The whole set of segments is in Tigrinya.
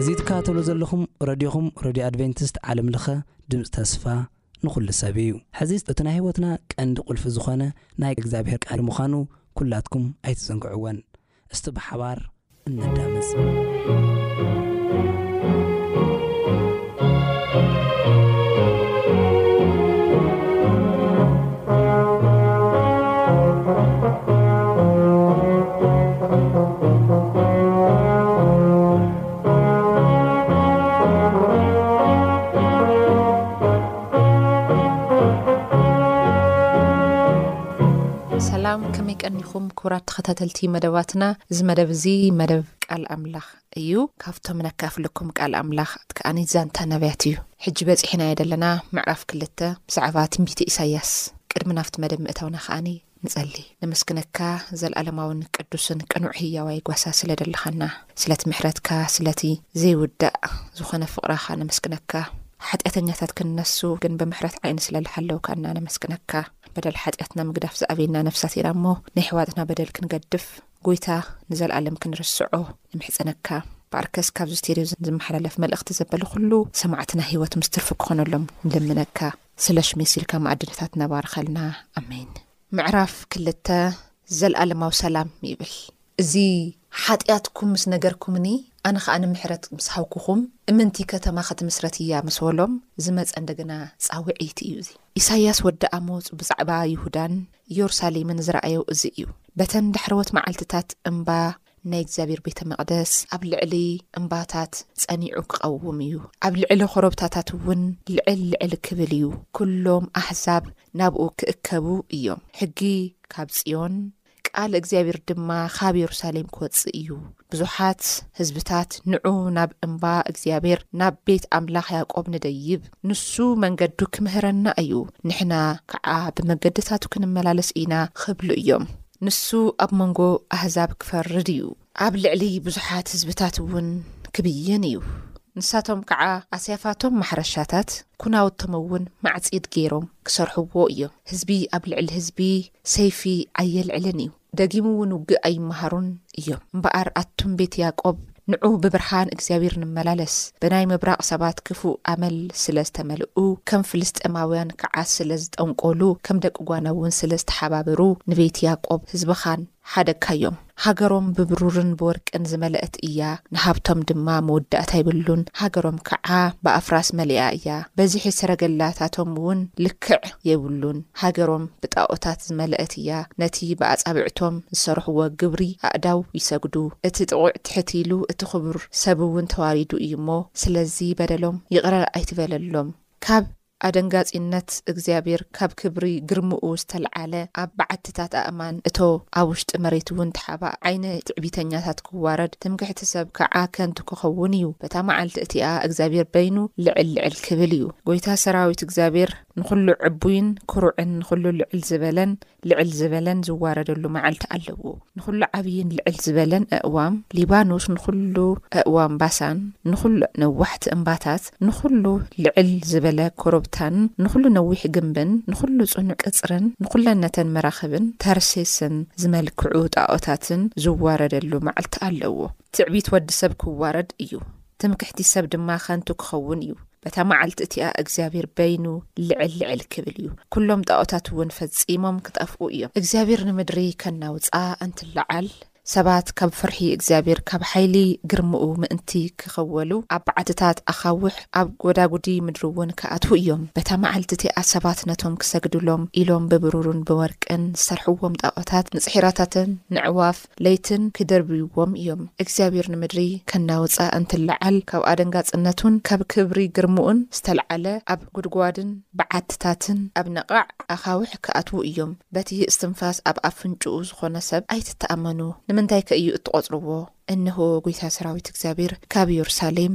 እዚ ትከታተሉ ዘለኹም ረድዮኹም ረድዮ ኣድቨንቲስት ዓለም ለኸ ድምጺ ተስፋ ንኹሉ ሰብ እዩ። ሕዚ እቲ ናይ ህይወትና ቀንዲ ቁልፊ ዝኾነ ናይ እግዚኣብሔር ቃል ምዃኑ ኩላትኩም ኣይትዘንግዕወን። እስቲ ብሓባር እነዳምጽ። ሰላም ከመይ ቀኒኹም ክቡራት ተኸታተልቲ መደባትና እዚ መደብ እዚ መደብ ቃል ኣምላኽ እዩ ካብቶም ነካፍለኩም ቃል ኣምላኽ ከኣ ዛንታ ነብያት እዩ ሕጂ በጺሕናዮ ዘለና ምዕራፍ ክልተ ብዛዕባ ትንቢተ ኢሳይያስ ቅድሚ ናብቲ መደብ ምእታውና ከኣ ንጸሊ ነመስግነካ ዘልኣለማውን ቅዱስን ቅኑዕ ህያዋይ ጓሳ ስለ ደለኻና ስለቲ ምሕረትካ ስለቲ ዘይውዳእ ዝኾነ ፍቕራኻ ነመስግነካ ሓጢኣተኛታት ክንነሱ ግን ብምሕረት ዓይኒ ስለ ልሓለውካና ነመስግነካ በደል ሓጢኣትና ምግዳፍ ዝኣበየና ነፍሳት ኢና እሞ ነሕዋትና በደል ክንገድፍ ጎይታ ንዘልኣለም ክንርስዖ ንምሕጸነካ። ብኣርከስ ካብዚ ስቴርዮ ዝመሓላለፍ መልእኽቲ ዘበለ ኩሉ ሰማዕትና ሂወት ምስ ትርፊ ክኾነሎም ንልምነካ። ስለሽ ሜሲልካ መኣድንታትና ባርኸልና። ኣሜን። ምዕራፍ ክልተ ዘልኣለማዊ ሰላም ይብል። እዚ ሓጢኣትኩም ምስ ነገርኩምኒ ኣነ ኸኣ ንምሕረት ምስ ሃብኩኹም እምንቲ ከተማ ክትምስረት እያ ምስ በሎም ዝመጸ እንደገና ጻውዒት እዩ እዚ። ኢሳይያስ ወዲ ኣሞጽ ብዛዕባ ይሁዳን ዮርሳሌምን ዝረኣዮ እዚ እዩ። በተን ዳሕረዎት መዓልትታት እምባ ናይ እግዚኣብሔር ቤተ መቕደስ ኣብ ልዕሊ እምባታት ጸኒዑ ክቐውም እዩ፣ ኣብ ልዕሊ ኾረብታታትውን ልዕል ልዕል ክብል እዩ፣ ኵሎም ኣሕዛብ ናብኡ ክእከቡ እዮም፣ ሕጊ ካብ ጽዮን፣ ቃል እግዚኣብሔር ድማ ኻብ ዮርሳሌም ክወጽእ እዩ፣ ብዙሓት ህዝብታት ንዑ ናብ እምባ እግዚኣብሔር ናብ ቤት ኣምላኽ ያዕቆብ ንደይብ ንሱ መንገዱ ኪምህረና እዩ ንሕና ከኣ ብመገድታቱ ክንመላለስ ኢና ኽብሉ እዮም። ንሱ ኣብ መንጎ ኣህዛብ ኪፈርድ እዩ ኣብ ልዕሊ ብዙሓት ህዝብታት እውን ኪብይን እዩ ንሳቶም ከኣ ኣስያፋቶም ማሕረሻታት ኩናውቶም እውን ማዕጺድ ገይሮም ኪሰርሕዎ እዮም። ህዝቢ ኣብ ልዕሊ ህዝቢ ሰይፊ ኣየልዕልን እዩ። ደጊም እውን ውግእ ኣይመሃሩን እዮም። እምበኣር ኣቱም ቤት ያእቆብ፣ ንዑ ብብርሃን እግዚኣብሄር ንመላለስ፣ ብናይ ምብራቕ ሰባት ክፉእ ኣመል ስለ ዝተመልኡ፣ ከም ፍልስጥኤማውያን ከኣ ስለ ዝጠንቈሉ፣ ከም ደቂ ጓና እውን ስለ ዝተሓባበሩ፣ ንቤት ያእቆብ ህዝብኻን ሓደግካዮም። ሃገሮም ብብሩርን ብወርቅን ዝመልአት እያ፣ ንሃብቶም ድማ መወዳእታ የብሉን፣ ሃገሮም ከኣ ብኣፍራስ መሊኣ እያ፣ በዝሒ ሰረገላታቶም እውን ልክዕ፣ የብሉን ሃገሮም ብጣኦታት ዝመለእት እያ ነቲ ብኣጻብዕቶም ዝሰርሕዎ ግብሪ ኣእዳው ይሰግዱ እቲ ጥቑዕ ትሕት ኢሉ እቲ ክቡር ሰብ ውን ተዋሪዱ እዩ እሞ ስለዚ በደሎም ይቕረ ኣይትበለሎም ካብ ኣደንጋጺነት እግዚኣብሔር ካብ ክብሪ ግርምኡ ዝተልዓለ ኣብ በዓትታት ኣእማን እቶ ኣብ ውሽጢ መሬት ውን ተሓባእ ዓይኒ ትዕቢተኛታት ክዋረድ ትምክሕቲ ሰብ ከዓ ከንቱ ክኸውን እዩ በታ መዓልቲ እቲኣ እግዚኣብሔር በይኑ ልዕል ልዕል ክብል እዩ ጐይታ ሰራዊት እግዚኣብሔር ንኹሉ ዕቡይን ኩሩዕን ንኹሉ ልዕል ዝበለን ልዕል ዝበለን ዝዋረደሉ መዓልቲ ኣለዎ ንኹሉ ዓብይን ልዕል ዝበለን ኣእዋም ሊባኖስ ንኹሉ ኣእዋም ባሳን ንኹሉ ነዋሕቲ እምባታት ንኹሉ ልዕል ዝበለ ኮረብታን ንኹሉ ነዊሕ ግምብን ንኹሉ ጽኑዕ ቅጽርን ንኹለን ነተን መራኽብን ተርሴስን ዝመልክዑ ጣኦታትን ዝዋረደሉ መዓልቲ ኣለዎ። ትዕቢት ወዲ ሰብ ክዋረድ እዩ፣ ትምክሕቲ ሰብ ድማ ከንቱ ክኸውን እዩ። በታ መዓልቲ እቲኣ እግዚኣብሄር በይኑ ልዕል ልዕል ክብል እዩ፣ ኵሎም ጣኦታት እውን ፈጺሞም ክጠፍኡ እዮም። እግዚኣብሄር ንምድሪ ከናውጻ እንትለዓል፣ ሰባት ካብ ፍርሒ እግዚኣብሄር ካብ ሓይሊ ግርማኡ ምእንቲ ክኽወሉ ኣብ በዓትታት ኣኻውሕ ኣብ ጐዳጕዲ ምድሪ እውን ክኣትዉ እዮም። በታ መዓልቲ እቲኣ ሰባት ነቶም ክሰግዱሎም ኢሎም ብብሩርን ብወርቅን ዝሰርሕዎም ጣኦታት ንጽሒራታትን ንዕዋፍ፣ ለይትን ኪደርብይዎም እዮም። እግዚኣብሄር ንምድሪ ከናውጻ እንትለዓል፣ ካብ ኣደንጋጽነቱን ካብ ክብሪ ግርምኡን ዝተልዓለ፣ ኣብ ጕድጓድን በዓትታትን ኣብ ነቓዕ ኣኻውሕ ኪኣትዉ እዮም። በቲ እስትንፋስ ኣብ ኣፍንጭኡ ዝዀነ ሰብ ኣይትተኣመኑ። ንምንታይከ እዩ እትቈጽርዎ? እንሆ፣ ጐይታ ሰራዊት እግዚኣብሄር ካብ የሩሳሌም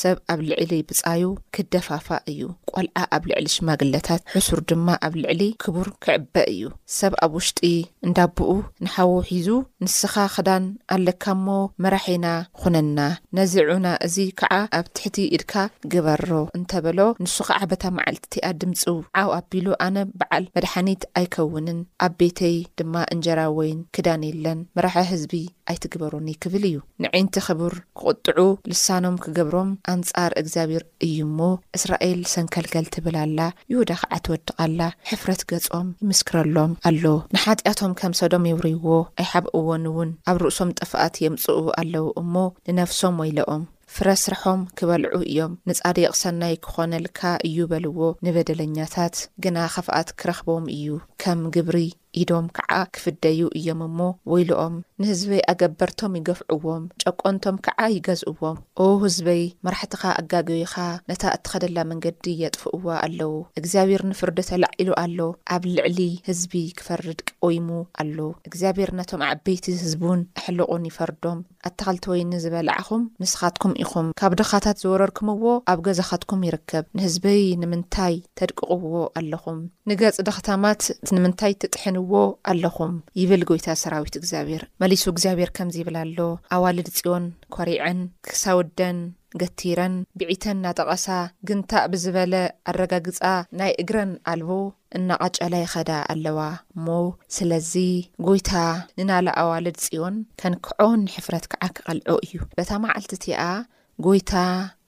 ሰብ ኣብ ልዕሊ ብጻዩ ክደፋፋእ እዩ፣ ቆልዓ ኣብ ልዕሊ ሽማግለታት፣ ሕሱር ድማ ኣብ ልዕሊ ክቡር ክዕበ እዩ። ሰብ ኣብ ውሽጢ እንዳቦኡ ንሓዉ ሒዙ፣ ንስኻ ክዳን ኣለካ እሞ መራሒና ኹነና፣ ነዚ ዑና እዚ ከዓ ኣብ ትሕቲ ኢድካ ግበሮ እንተበሎ፣ ንሱ ከዓ በታ መዓልቲ እቲኣ ድምጹ ዓው ኣቢሉ ኣነ በዓል መድሓኒት ኣይከውንን፣ ኣብ ቤተይ ድማ እንጀራ ወይን ክዳን የለን፣ መራሒ ህዝቢ፣ ኣይትግበሩኒ ክብል እዩ። ነዒንቲ ክቡር ክቑጥዑ ልሳኖም ክገብሮም ኣንጻር እግዚኣብሔር እዩ እሞ እስራኤል ሰንከልከል ትብል ኣላ ይሁዳ ከኣ ትወድቕ ኣላ ሕፍረት ገጾም ይምስክረሎም ኣሎ ንሓጢኣቶም ከም ሰዶም የውርይዎ ኣይሓብእዎን እውን ኣብ ርእሶም ጥፍኣት የምጽኡ ኣለዉ እሞ ንነፍሶም ወይለኦም ፍረ ስርሖም ክበልዑ እዮም ንጻዲቕ ሰናይ ክኾነልካ እዩ በልዎ ንበደለኛታት ግና ኽፍኣት ክረኽቦም እዩ ከም ግብሪ ኢዶም ከዓ ክፍደዩ እዮም እሞ ወይልኦም ንህዝበይ ኣገበርቶም ይገፍዕዎም ጨቆንቶም ከዓ ይገዝእዎም ኦው ህዝበይ መራሕትኻ ኣጋገዩኻ ነታ እትኸደላ መንገዲ የጥፍእዋ ኣለው እግዚኣብሔር ንፍርዲ ተላዒሉ ኣሎ ኣብ ልዕሊ ህዝቢ ክፈርድ ቀዊሙ ኣሎ እግዚኣብሔር ነቶም ዓበይቲ ህዝቡን ኣሕልቑን ይፈርዶም ኣታኽልቲ ወይኒ ዝበላዕኹም ንስኻትኩም ኢኹም፣ ካብ ድኻታት ዝወረርክምዎ ኣብ ገዛኻትኩም ይርከብ፣ ንህዝበይ ንምንታይ ተድቅቕዎ ኣለኹም፣ ንገጽ ድኽታማት ንምንታይ ትጥሕንዎ ኣለኹም፣ ይብል ጐይታ ሰራዊት እግዚኣብሄር። መሊሱ እግዚኣብሄር ከምዚ ይብል ኣሎ፣ ኣዋልድ ጽዮን ኰሪዐን፣ ክሳውደን ገቲረን፣ ብዒተን እናጠቐሳ፣ ግንታእ ብዝበለ ኣረጋግጻ ናይ እግረን ኣልቦ፣ እናቐጨላ ይኸዳ ኣለዋ እሞ ስለዚ ጎይታ ንናላ ኣዋልድ ጽዮን ከንክዖን ንሕፍረት ከኣ ክቐልዖ እዩ በታ መዓልቲ እቲኣ ጎይታ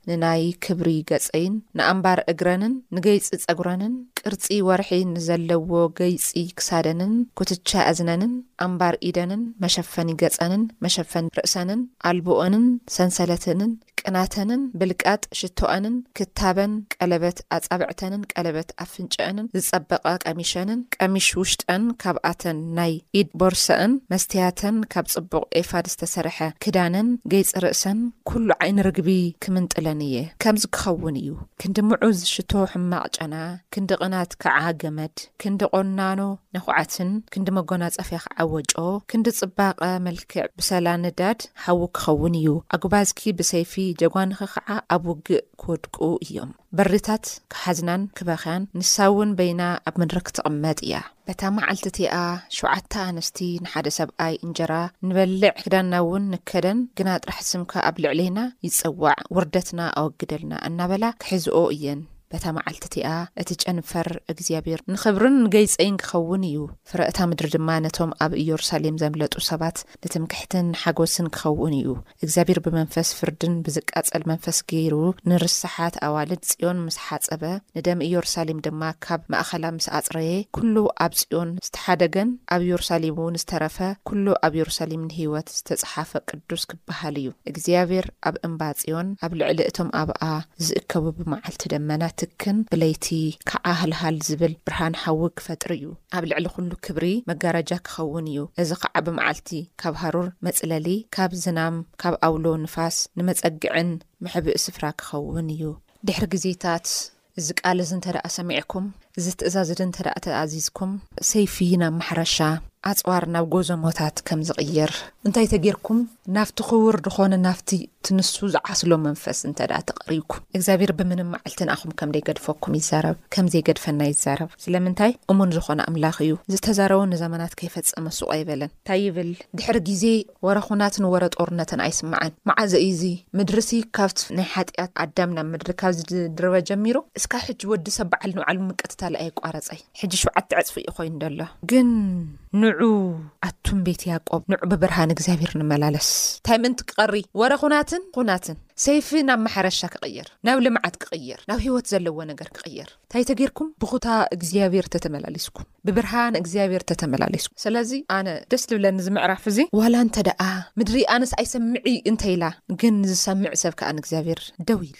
ንናይ ክብሪ ገጸይን ንኣምባር እግረንን ንገይጺ ጸጉረንን ቅርጺ ወርሒ ንዘለዎ ገይጺ ክሳደንን ኩትቻ እዝነንን ኣምባር ኢደንን መሸፈኒ ገጸንን መሸፈኒ ርእሰንን ኣልቦኦንን ሰንሰለትንን ቅናተንን ብልቃጥ ሽቶኣንን ክታበን ቀለበት ኣጻብዕተንን ቀለበት ኣፍንጭኣንን ዝጸበቐ ቀሚሸንን ቀሚሽ ውሽጠን ካብኣተን ናይ ኢድ ቦርሰኣን መስትያተን ካብ ጽቡቕ ኤፋድ ዝተሰርሐ ክዳነን ገይጺ ርእሰን ኩሉ ዓይኒ ርግቢ ክምንጥለን እየ ከምዚ ክኸውን እዩ ክንዲ ምዑዝ ሽቶ ሕማቕ ጨና ክንዲ ቅናት ክዓ ገመድ ክንዲ ቆናኖ ነኹዓትን ክንዲ መጎናጸፍያ ክዓ ወጮ ክንዲ ጽባቐ መልክዕ ብሰላ ንዳድ ሓዊ ክኸውን እዩ፣ ኣጕባዝኪ ብሰይፊ ጀጓንኺ ኸዓ ኣብ ውግእ ክወድቁ እዮም። በሪታት ክሓዝናን ክበኽያን፣ ንሳውን በይና ኣብ ምድሪ ክትቕመጥ እያ። በታ መዓልቲ እቲኣ ሸውዓተ ኣንስቲ ንሓደ ሰብኣይ፣ እንጀራ ንበልዕ፣ ክዳንናውን ንከደን፣ ግና ጥራሕ ስምካ ኣብ ልዕሌና ይጸዋዕ፣ ውርደትና ኣወግደልና እናበላ ክሕዝኦ እየን። በታ መዓልቲ እቲኣ እቲ ጨንፈር እግዚኣብሄር ንኽብርን ንገይጸይን ክኸውን እዩ፣ ፍረ እታ ምድሪ ድማ ነቶም ኣብ ኢየሩሳሌም ዘምለጡ ሰባት ንትምክሕትን ሓጎስን ክኸውን እዩ። እግዚኣብሔር ብመንፈስ ፍርድን ብዝቃጸል መንፈስ ገይሩ ንርሳሓት ኣዋልድ ጽዮን ምስ ሓጸበ፣ ንደም ኢዮርሳሌም ድማ ካብ ማእከላ ምስ ኣጽረየ፣ ኩሉ ኣብ ጽዮን ዝተሓደገን ኣብ ኢዮርሳሌምውን ዝተረፈ ኩሉ ኣብ ኢዮርሳሌም ንህይወት ዝተጸሓፈ ቅዱስ ክበሃል እዩ። እግዚኣብሔር ኣብ እምባ ጽዮን ኣብ ልዕሊ እቶም ኣብኣ ዝእከቡ ብመዓልቲ ደመና ትክን ብለይቲ ከኣ ሃልሃል ዝብል ብርሃን ሓዊ ክፈጥር እዩ። ኣብ ልዕሊ ዅሉ ክብሪ መጋረጃ ኪኸውን እዩ፣ እዚ ኸኣ ብመዓልቲ ካብ ሃሩር መጽለሊ፣ ካብ ዝናም፣ ካብ ኣውሎ ንፋስ ንመጸግዕን መሕብኢ ስፍራ ኪኸውን እዩ። ድሕሪ ግዜታት፣ እዚ ቃል እዚ እንተ ደኣ ሰሚዕኩም፣ እዚ ትእዛዝ እዚ እንተ ደኣ ተኣዚዝኩም። ሰይፊ ናብ ማሕረሻ፣ ኣጽዋር ናብ ጎዞሞታት ከም ዚቕየር። እንታይ ተጌርኩም ናብቲ ክቡር ድኾነ ናብቲ እቲ ንሱ ዝዓስሎ መንፈስ እንተድኣ ተቐሪብኩም፣ እግዚኣብሄር ብምንም መዓልቲ ንኣኹም ከም ደይገድፈኩም ይዛረብ፣ ከም ዘይገድፈና ይዛረብ። ስለምንታይ? እሙን ዝኾነ ኣምላኽ እዩ። ዝተዛረቦ ንዘመናት ከይፈጸመ ሱቕ ኣይበለን። እንታይ ይብል? ድሕሪ ጊዜ ወረ ኹናትን ወረ ጦርነትን ኣይስማዕን። መዓዘ እዩ እዚ? ምድሪሲ ካብቲ ናይ ሓጢኣት ኣዳም ናብ ምድሪ ካብ ዝድርበ ጀሚሩ እስካብ ሕጂ ወዲ ሰብ በዓል ንበዓሉ ምቅትታል ኣየቋረጸይ። ሕጂ ሽውዓተ ዕጽፊ እዩ ኮይኑ ደሎ ግን ንዑ ኣቱም ቤት ያቆብ ንዑ ብብርሃን እግዚኣብሔር ንመላለስ እንታይ ምእንቲ ክቐሪ ወረ ኹናትን ኹናትን ሰይፊ ናብ ማሕረሻ ክቕየር ናብ ልምዓት ክቕየር ናብ ህይወት ዘለዎ ነገር ክቕየር እንታይ ተጌርኩም ብኹታ እግዚኣብሔር ተተመላለስኩም ብብርሃን እግዚኣብሔር ተተመላለስኩም ስለዚ ኣነ ደስ ልብለኒ ዝምዕራፍ እዚ ዋላ እንተ ደኣ ምድሪ ኣነስ ኣይሰምዒ እንተ ኢላ ግን ዝሰምዕ ሰብ ከኣ ንእግዚኣብሔር ደው ኢሉ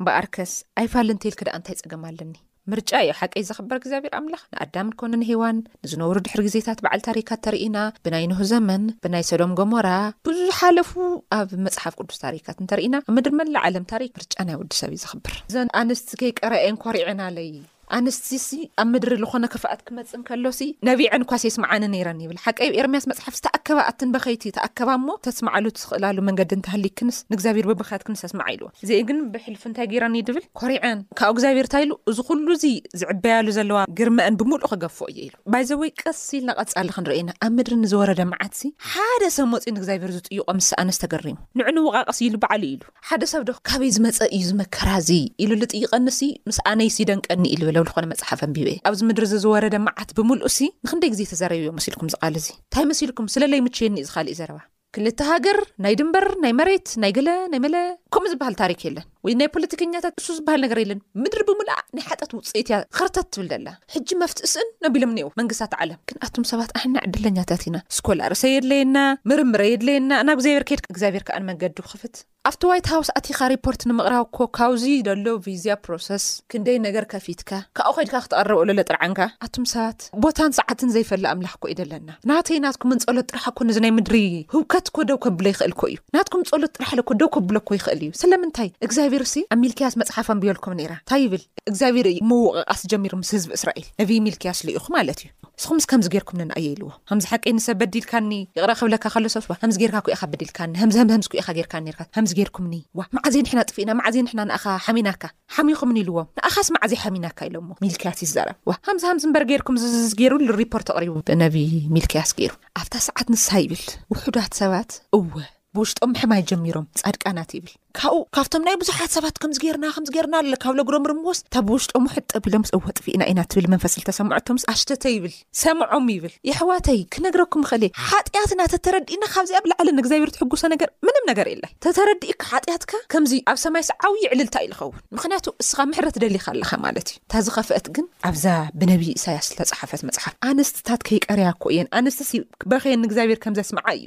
እምበኣርከስ ኣይፋል እንተኢልኪ ደኣ እንታይ ጸገም ኣለኒ? ምርጫ እዩ ሓቀይ ዘኽብር እግዚኣብሔር ኣምላኽ ንኣዳም ንኮነ ንሄዋን ንዝነበሩ ድሕሪ ግዜታት በዓል ታሪካት ተርኢና ብናይ ኖህ ዘመን ብናይ ሰዶም ጎሞራ ብዙሓለፉ ኣብ መጽሓፍ ቅዱስ ታሪካት እንተርኢና ኣብ ምድር መላእ ዓለም ታሪክ ምርጫ ናይ ወዲ ሰብ እዩ ዘኽብር እዘን ኣንስቲ ከይቀረኤን ኮሪዐናለይ ኣንስቲሲ ኣብ ምድሪ ልኾነ ክፍኣት ክመጽእ እንከሎሲ ነቢዐን እኳስ የስምዓኒ ነይረን ይብል። ሓቀይ ብ ኤርምያስ መጽሓፍ ዝተኣከባ ኣትን በኸይቲ ተኣከባ እሞ ተትስምዓሉ ትስኽእላሉ መንገዲ እንተሃሊክንስ ንእግዚኣብሔር ብብኽያትክንስ ኣስምዓ ኢልወን። እዚኤ ግን ብሕልፊ እንታይ ገይረን እዩ ድብል ኮሪዐን። ካብኡ እግዚኣብሔር እንታይ ኢሉ እዚ ኩሉ እዚ ዝዕበያሉ ዘለዋ ግርመእን ብምሉኡ ክገፎ እየ ኢሉ። ባይ ዘ ወይ ቀስ ኢልና ቀጻሊ ክንርእዮ ኢና። ኣብ ምድሪ ንዝወረደ መዓትሲ ሓደ ሰብ መጺኡ ንእግዚኣብሔር ዝጥይቖ ምስ ሰኣነስ ተገሪሙ ንዑ ንወቓቐስ ኢሉ ባዕሉ ኢሉ። ሓደ ሰብ ዶ ካበይ ዝመጸ እዩ እዚ መከራ እዚ ኢሉ ልጥይቀኒሲ ምስ ኣነይስ ይደንቀኒ ኢሊ በለ ልኾነ መጽሓፍ ኣንቢበ ኣብዚ ምድሪ እዚ ዝወረደ መዓት ብምልኡሲ ንኽንደይ ግዜ ተዛሪበዮ መሲልኩም እዚ ቃል እዚ ታይ መሲልኩም ስለ ለይምችየኒ እዩ እዚ ኻሊእ ዘረባ ክልተ ሃገር ናይ ድንበር ናይ መሬት ናይ ገለ ናይ መለ ከምኡ ዝብሃል ታሪክ የለን ወይ ናይ ፖለቲከኛታት እሱ ዝብሃል ነገር የለን ምድሪ ብምልኣ ናይ ሓጥያት ውጽኢት እያ ኽርተት ትብል ደላ። ሕጂ መፍትሒ ስእን ነቢሎም እኔዉ መንግስታት ዓለም ግን ኣቱም ሰባት ኣሕና ዕድለኛታት ኢና ስኮላርስ ኣየድለየና ምርምር ኣየድለየና ናብ እግዚኣብሔር ከድካ እግዚኣብሔር ከኣ ንመንገዱ ክኽፍት ኣብቲ ዋይት ሃውስ ኣቲካ ሪፖርት ንምቕራብ እኮ ካብዚ ደሎ ቪዝያ ፕሮሰስ ክንደይ ነገር ከፊትካ ካብኡ ከድካ ክትቐርብ እሎ ለጥርዓንካ ኣቱም ሰባት ቦታን ሰዓትን ዘይፈሊ ኣምላኽ እኮ እዩ ደለና ናተይ ናትኩምን ጸሎት ጥራሕ እኮ ንዚ ናይ ምድሪ ህውከት እኮ ደው ከብሎ ይኽእል እኮ እዩ ናትኩም ጸሎት ጥራሕ እኮ ደው ከብሎ እኮ ይኽእል እዩ ስለምንታይ እግዚኣብሔር ሲ ኣብ ሚልክያስ መጽሓፍ ኣንብዮልኩም ነይራ እንታይ ይብል እግዚኣብሄር እዩ ምውቕቓስ ጀሚሩ ምስ ህዝቢ እስራኤል፣ ነብዪ ሚልክያስ ልኢኹ ማለት እዩ። ንስኹምስ ከምዚ ጌርኩም ነና እየ ኢልዎ። ኸምዚ ሓቀይ ንሰብ በዲልካኒ ይቕረ ክብለካ ከሎ ሰብስ ዋእ ኸምዚ ጌርካ እኮ ኢኻ በዲልካኒ ሀምዚ ሀምዚ ሀምዚ እኮ ኢኻ ጌርካኒ ኔርካ ሀምዚ ጌርኩምኒ ዋእ መዓዝ እየ ንሕና ጥፊእና መዓዝ እየ ንሕና ንኣኻ ሓሚናካ ሓሚኹምኒ ኢልዎም ንኣኻስ መዓዝ እየ ሓሚናካ ኢሎሞ ሚልክያስ ይዛረብ ዋእ ሀምዚ ሀምዚ እምበር ጌርኩም ዝዝዝ ጌሩ ኢሉ ሪፖርት ኣቕሪቡ ነብዪ ሚልክያስ ጌሩ ኣብታ ሰዓት ንስሃ ይብል ውሑዳት ሰባት እወ ብውሽጦም ምሕማይ ጀሚሮም ጻድቃናት ይብል ካብኡ ካብቶም ናይ ብዙሓት ሰባት ከምዚ ገርና ከምዚ ገርና ኣለ ካብ ለግሮም ርምዎስ እታ ብውሽጦም ውሕጥ ቢሎም እወ ጥፍእና ኢና ትብል መንፈስ ዝተሰምዐቶም ምስ ኣሽተተ ይብል ሰምዖም ይብል የሕዋተይ ክነግረኩም ኸል ሓጢኣትና ተተረዲእና ካብዚ ኣብ ላዕሊ ንእግዚኣብሔር ትሕጉሶ ነገር ምንም ነገር የለ ተተረዲእካ ሓጢኣትካ ከምዚ ኣብ ሰማይ ሰዓው ይዕልልታ እዩ ዝኸውን ምክንያቱ እስኻ ምሕረት ደሊኻ ኣለኻ ማለት እዩ እታ ዝኸፍአት ግን ኣብዛ ብነብዪ እሳያስ ዝተፅሓፈት መፅሓፍ ኣንስትታት ከይቀርያ ኮ እየን ኣንስትሲ በኸየን ንእግዚኣብሔር ከም ዘስምዓ እዩ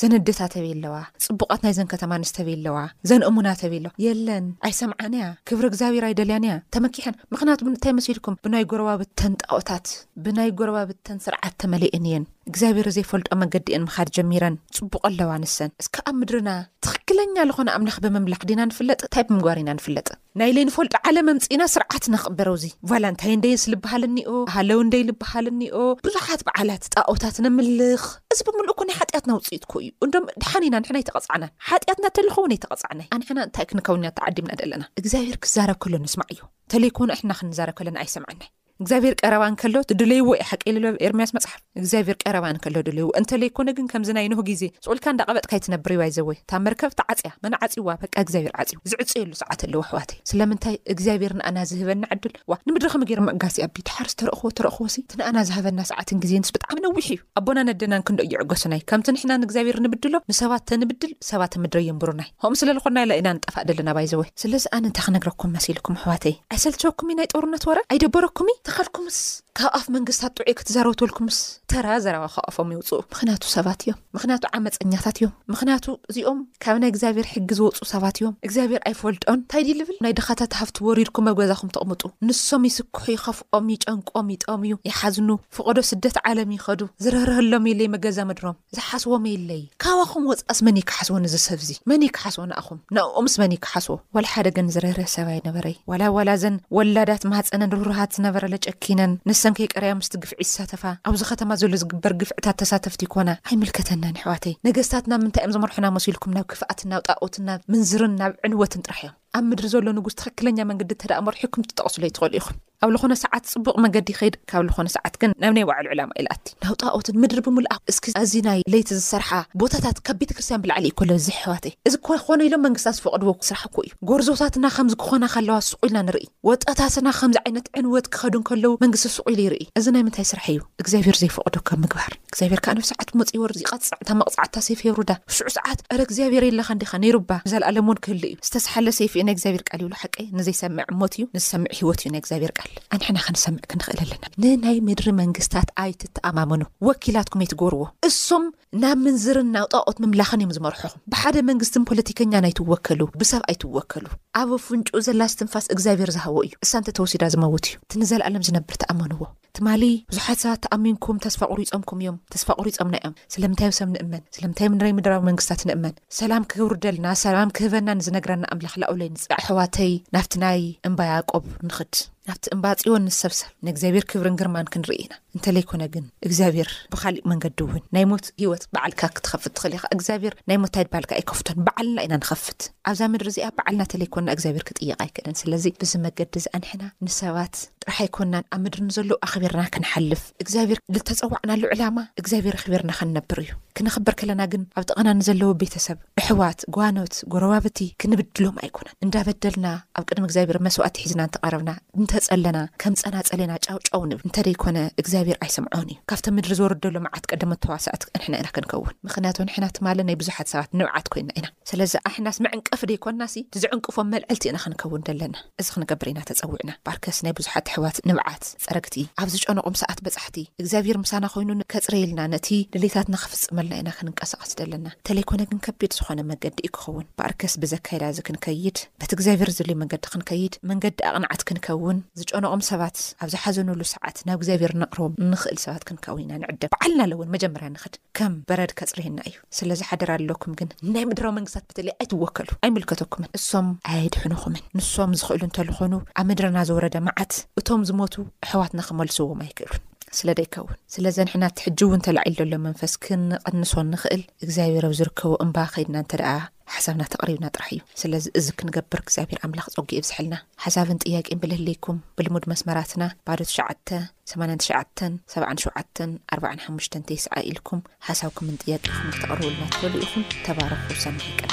ዘነደታ ተቤ ኣለዋ ጽቡቓት ናይዘን ከተማ ኣንስ ተቤ ኣለዋ ዘን እሙና ተቤ ኣለዋ የለን ኣይሰምዓንያ ክብሪ እግዚኣብሔር ኣይደልያንያ ተመኪሐን ምክንያቱ ምንታይ መሲልኩም ብናይ ጎረባብት ተንጣኦታት ብናይ ጎረባብት ተን ስርዓት ተመሊእን እየን እግዚኣብሔር ዘይፈልጦ መገዲ እን ምካድ ጀሚረን ጽቡቕ ኣለዋ ንሰን እስከ ኣብ ምድርና ትኽክለኛ ልኾነ ኣምላኽ ብምምላኽ ዲና ንፍለጥ እንታይ ብምግባር ኢና ንፍለጥ ናይ ለይንፈልጦ ዓለም ኣምጺእና ስርዓት ነኽብሮ'ዚ ቫላንታይን ደይስ ልብሃል እኒኦ፣ ሃለዊን ደይ ልብሃል እኒኦ፣ ብዙሓት በዓላት ጣኦታት ነምልኽ። እዚ ብምልኡ እኮ ናይ ሓጢኣትና ውጽኢት እኮ እዩ። እንዶም ደሓን ኢና ንሕና ኣይተቐጻዕናን። ሓጢኣትና እንተልኸውን ኣይተቐጻዕናይ። ኣንሕና እንታይ ክንከውን ኢና ተዓዲምና ደለና? እግዚኣብሄር ክዛረብ ከሎ ንስማዕዮ፣ እንተለይኮነ እሕና ክንዛረብ ከለና ኣይሰምዓናይ። እግዚኣብሔር ቀረባ እንከሎ ትድለይዎ እዩ ሓቂ ኢሉ ኣብ ኤርምያስ መጽሓፍ እግዚኣብሔር ቀረባ እንከሎ ድለይዎ እንተለይኮነ ግን ከምዚ ናይ ኖህ ግዜ ጾልካ እንዳቐበጥካ ኣይትነብር እዩ ኣይዘወ እታ መርከብ ተዓጽያ መን ዓጽዋ በቃ እግዚኣብሔር ዓጽዩ ዝዕጸየሉ ሰዓት ኣለዎ ኣሕዋተይ ስለምንታይ እግዚኣብሔር ንኣና ዝህበና ዕድል ዋ ንምድሪ ከመ ገይሮም መእጋሲ ኣቢ ድሓርስ ተረእኽዎ ተረእኽዎ ሲ እቲ ንኣና ዝሃበና ሰዓትን ግዜንስ ብጣዕሚ ነዊሕ እዩ ኣቦና ነደናን ክንዶ እይዕገሱናይ ከምቲ ንሕና ንእግዚኣብሔር ንብድሎ ንሰባት ተንብድል ሰባት ምድረ የንብሩናይ ሆም ስለ ልኮና ኢላ ኢና ንጠፋእ ደለና ባይዘወ ስለዚ ኣነ እንታይ ክነግረኩም መሲልኩም ኣሕዋተይ ኣይሰልቸወኩም እዩ ናይ ጦርነት ወረ ኣይደበረኩም እዩ ተኸልኩምስ ካብ ኣፍ መንግስታት ጥዑይ ክትዛረቡ ተልኩምስ ተራ ዘረባ ካብ ኣፎም ይውፅኡ ምክንያቱ ሰባት እዮም ምክንያቱ ዓመፀኛታት እዮም ምክንያቱ እዚኦም ካብ ናይ እግዚኣብሔር ሕጊ ዝወፁ ሰባት እዮም እግዚኣብሔር ኣይፈልጦን እንታይ ድዩ ልብል ናይ ድኻታት ሃፍቲ ወሪድኩም ኣብ ገዛኹም ተቕምጡ ንሶም ይስክሑ ይኸፍኦም ይጨንቆም ይጠምዩ ይሓዝኑ ፍቐዶ ስደት ዓለም ይኸዱ ዝረህረህሎም የለይ መገዛ ምድሮም ዝሓስዎም የለይ ካባኹም ወጻእስ መን እዩ ክሓስቦ ነዚ ሰብዚ መን እዩ ክሓስቦ ንኣኹም ንእኦምስ መን እዩ ክሓስቦ ዋላ ሓደ ግን ዝርህርህ ሰብ ኣይነበረይ ዋላ ዋላ እዘን ወላዳት ማህጸነን ርህሩሃት ዝነበረለ ጨኪነን ንሰን ከይቀረያ ምስቲ ግፍዒ ዝሳተፋ ኣብዚ ከተማ ዘሎ ዝግበር ግፍዕታት ተሳተፍቲ ይኮና ኣይምልከተናን የሕዋተይ ነገስታት ናብ ምንታይ እዮም ዝመርሑና መሲልኩም ናብ ክፍኣትን ናብ ጣኦትን ናብ ምንዝርን ናብ ዕንወትን ጥራሕ እዮም ኣብ ምድሪ ዘሎ ንጉስ ትኽክለኛ መንገዲ እንተደኣ መሪሑኩም ትጠቕሱለይ ትኽእሉ ኢኹም። ኣብ ልኾነ ሰዓት ጽቡቕ መገዲ ይኸይድ ካብ ልኾነ ሰዓት ግን ናብ ናይ ባዕሉ ዕላማ ኢልኣቲ ናብ ጣኦትን ምድሪ ብምልኣ እስኪ ኣዚ ናይ ለይቲ ዝሰርሓ ቦታታት ካብ ቤተክርስትያን ብላዕሊ እዩ ኮሎ እዚ ኣሕዋተይ እዚ ኮኾነ ኢሎም መንግስታት ዝፈቕድዎ ስራሕ እኮ እዩ ጎርዞታትና ከምዚ ክኾና ካለዋ ሱቕ ኢልና ንርኢ ወጣታትና ከምዚ ዓይነት ዕንወት ክኸዱ እንከለዉ መንግስቲ ሱቕ ኢሉ ይርኢ እዚ ናይ ምንታይ ስራሕ እዩ እግዚኣብሔር ዘይፈቕዶ ከም ምግባር እግዚኣብሄር ከኣ ነፍሲ ዓት መጺኡ ይወርድ ይቐጽዕ፣ እታ መቕጻዕታ ሰይፊ የውርዳ፣ ሽዑ ሰዓት እረ እግዚኣብሄር የለኻን ዲኻ፣ ነይሩባ፣ ንዘልኣለም ውን ክህሉ እዩ፣ ዝተስሓለ ሰይፊ እዩ ናይ እግዚኣብሄር ቃል ይብሉ ሓቀይ፣ ንዘይሰምዕ ሞት እዩ፣ ንዝሰምዕ ህይወት እዩ ናይ እግዚኣብሄር ቃል። ኣንሕና ክንሰምዕ ክንኽእል ኣለና። ንናይ ምድሪ መንግስታት ኣይትተኣማመኑ፣ ወኪላትኩም ኣይትግበርዎ፣ እሶም ናብ ምንዝርናው ጣኦት ምምላኽን እዮም ዝመርሑኹም፣ ብሓደ መንግስትን ፖለቲከኛን ኣይትወከሉ፣ ብሰብ ኣይትወከሉ፣ ኣብ ኣፍንጭኡ ዘላ እስትንፋስ እግዚኣብሄር ዝሃቦ እዩ፣ እሳ እንተተወሲዳ ዝመውት እዩ፣ እቲ ንዘልኣለም ዝነብር ተኣመንዎ። ትማሊ ብዙሓት ሰባት ተኣሚንኩም ተስፋ ቁሪጾምኩም እዮም ተስፋ ቁሪጾምና እዮም ስለምንታይ ኣብ ሰብ ንእመን ስለምንታይ ኣብ ንይ ምድራዊ መንግስታት ንእመን ሰላም ክህውርደልና ሰላም ክህበና ንዝነግረና ኣምላኽ ላኡለይ ንጽዕ ኣሕዋተይ ናብቲ ናይ እምባ ያቆብ ንኽድ ናብቲ እምባ ጽዮን ንሰብሰብ ንእግዚኣብሔር ክብርን ግርማን ክንርኢ ኢና እንተለይ ኮነ ግን እግዚኣብሔር ብካሊእ መንገዲ እውን ናይ ሞት ሂወት በዓልካ ክትኸፍት ትኽእል ኢኻ እግዚኣብሔር ናይ ሞት ኣይድባልካ ኣይከፍቶን በዓልና ኢና ንኸፍት ኣብዛ ምድሪ እዚኣ በዓልና ተለይ ኮና እግዚኣብሔር ክጥየቕ ኣይክእልን ስለዚ ብዚ መገዲ እዚ ኣንሕና ንሰባት ጥራሕ ኣይኮናን ኣብ ምድሪ ንዘለዉ ኣኽቢርና ክንሓልፍ እግዚኣብሔር ልተጸዋዕናሉ ዕላማ እግዚኣብሔር ኣኽቢርና ክንነብር እዩ ክነኽብር ከለና ግን ኣብ ጥቓና ንዘለዉ ቤተሰብ እሕዋት ጓኖት ጎረባብቲ ክንብድሎም ኣይኮነን እንዳበደልና ኣብ ቅድሚ እግዚኣብሔር መስዋእቲ ሒዝና እንተቐረብና እንተጸለና ከም ጸና ጸሌና ጫው ጫው ንብል እንተደይኮነ እግዚኣብሔር ኣይሰምዖን እዩ ካብቲ ምድሪ ዝወርደሉ መዓት ቀደመ ተዋሳእቲ እንሕና ኢና ክንከውን ምኽንያቱ ንሕና ትማሊ ናይ ብዙሓት ሰባት ንብዓት ኮይና ኢና ስለዚ ኣሕናስ መዕንቀፊ ደይኮናሲ እቲ ዝዕንቅፎም መልዕልቲ ኢና ክንከውን ዘለና። እዚ ክንገብር ኢና ተጸዊዕና ባርከስ ናይ ብዙሓት ኣሕዋት ንብዓት ጸረግቲ ኣብ ዝጨነቁም ሰኣት በጻሕቲ እግዚኣብሄር ምሳና ኮይኑ ን ከጽርየልና ነቲ ድሌታትና ክፍጽመልና ኢና ክንንቀሳቀስ ዘለና ተለይኮነ ግን ከቢድ ዝኮነ መገዲ እዩ ክከውን ባርከስ ብዚ ኣካይዳ እዚ ክንከይድ በቲ እግዚኣብሄር ዝልይ መንገዲ ክንከይድ መንገዲ ኣቅናዕት ክንከውን ዝጨነቁም ሰባት ኣብ ዝሓዘኑሉ ሰዓት ናብ እግዚኣብሄር ነቅርቦም እንክእል ሰባት ክንከውን ኢና ንዕደም ብዓልና ለውን መጀመርያ ንክድ ከም በረድ ከጽርየና እዩ። ስለ ዝሓደራ ኣለኩም ግን ናይ ምድራዊ መንግስታት በተለይ ኣይትወከሉ ኣይምልከተኩምን እሶም ኣየድሕኑኹምን ንሶም ዝኽእሉ እንተልኾኑ ኣብ ምድርና ዝወረደ መዓት እቶም ዝሞቱ ኣሕዋትና ክመልስዎም ኣይክእሉን ስለ ደይከውን ስለዚ ንሕና እቲ ሕጂ እውን ተላዒሉ ዘሎ መንፈስ ክንቕንሶ ንኽእል እግዚኣብሔር ኣብ ዝርከቡ እምባ ከይድና እንተ ደኣ ሓሳብና ተቕሪብና ጥራሕ እዩ ስለዚ እዚ ክንገብር እግዚኣብሔር ኣምላኽ ጸጉ የብዝሐልና ሓሳብን ጥያቄን ብልህልይኩም ብልሙድ መስመራትና ባዶ ትሽዓተ ሰማንያን ትሽዓተን ሰብዓን ሸውዓተን ኣርባዓን ሓሙሽተን ቴስዓ ኢልኩም ሓሳብኩምን ጥያቄኹም ክተቕርቡልና ትኸእሉ ኢኹም ተባረኹ ሰናይ ቀን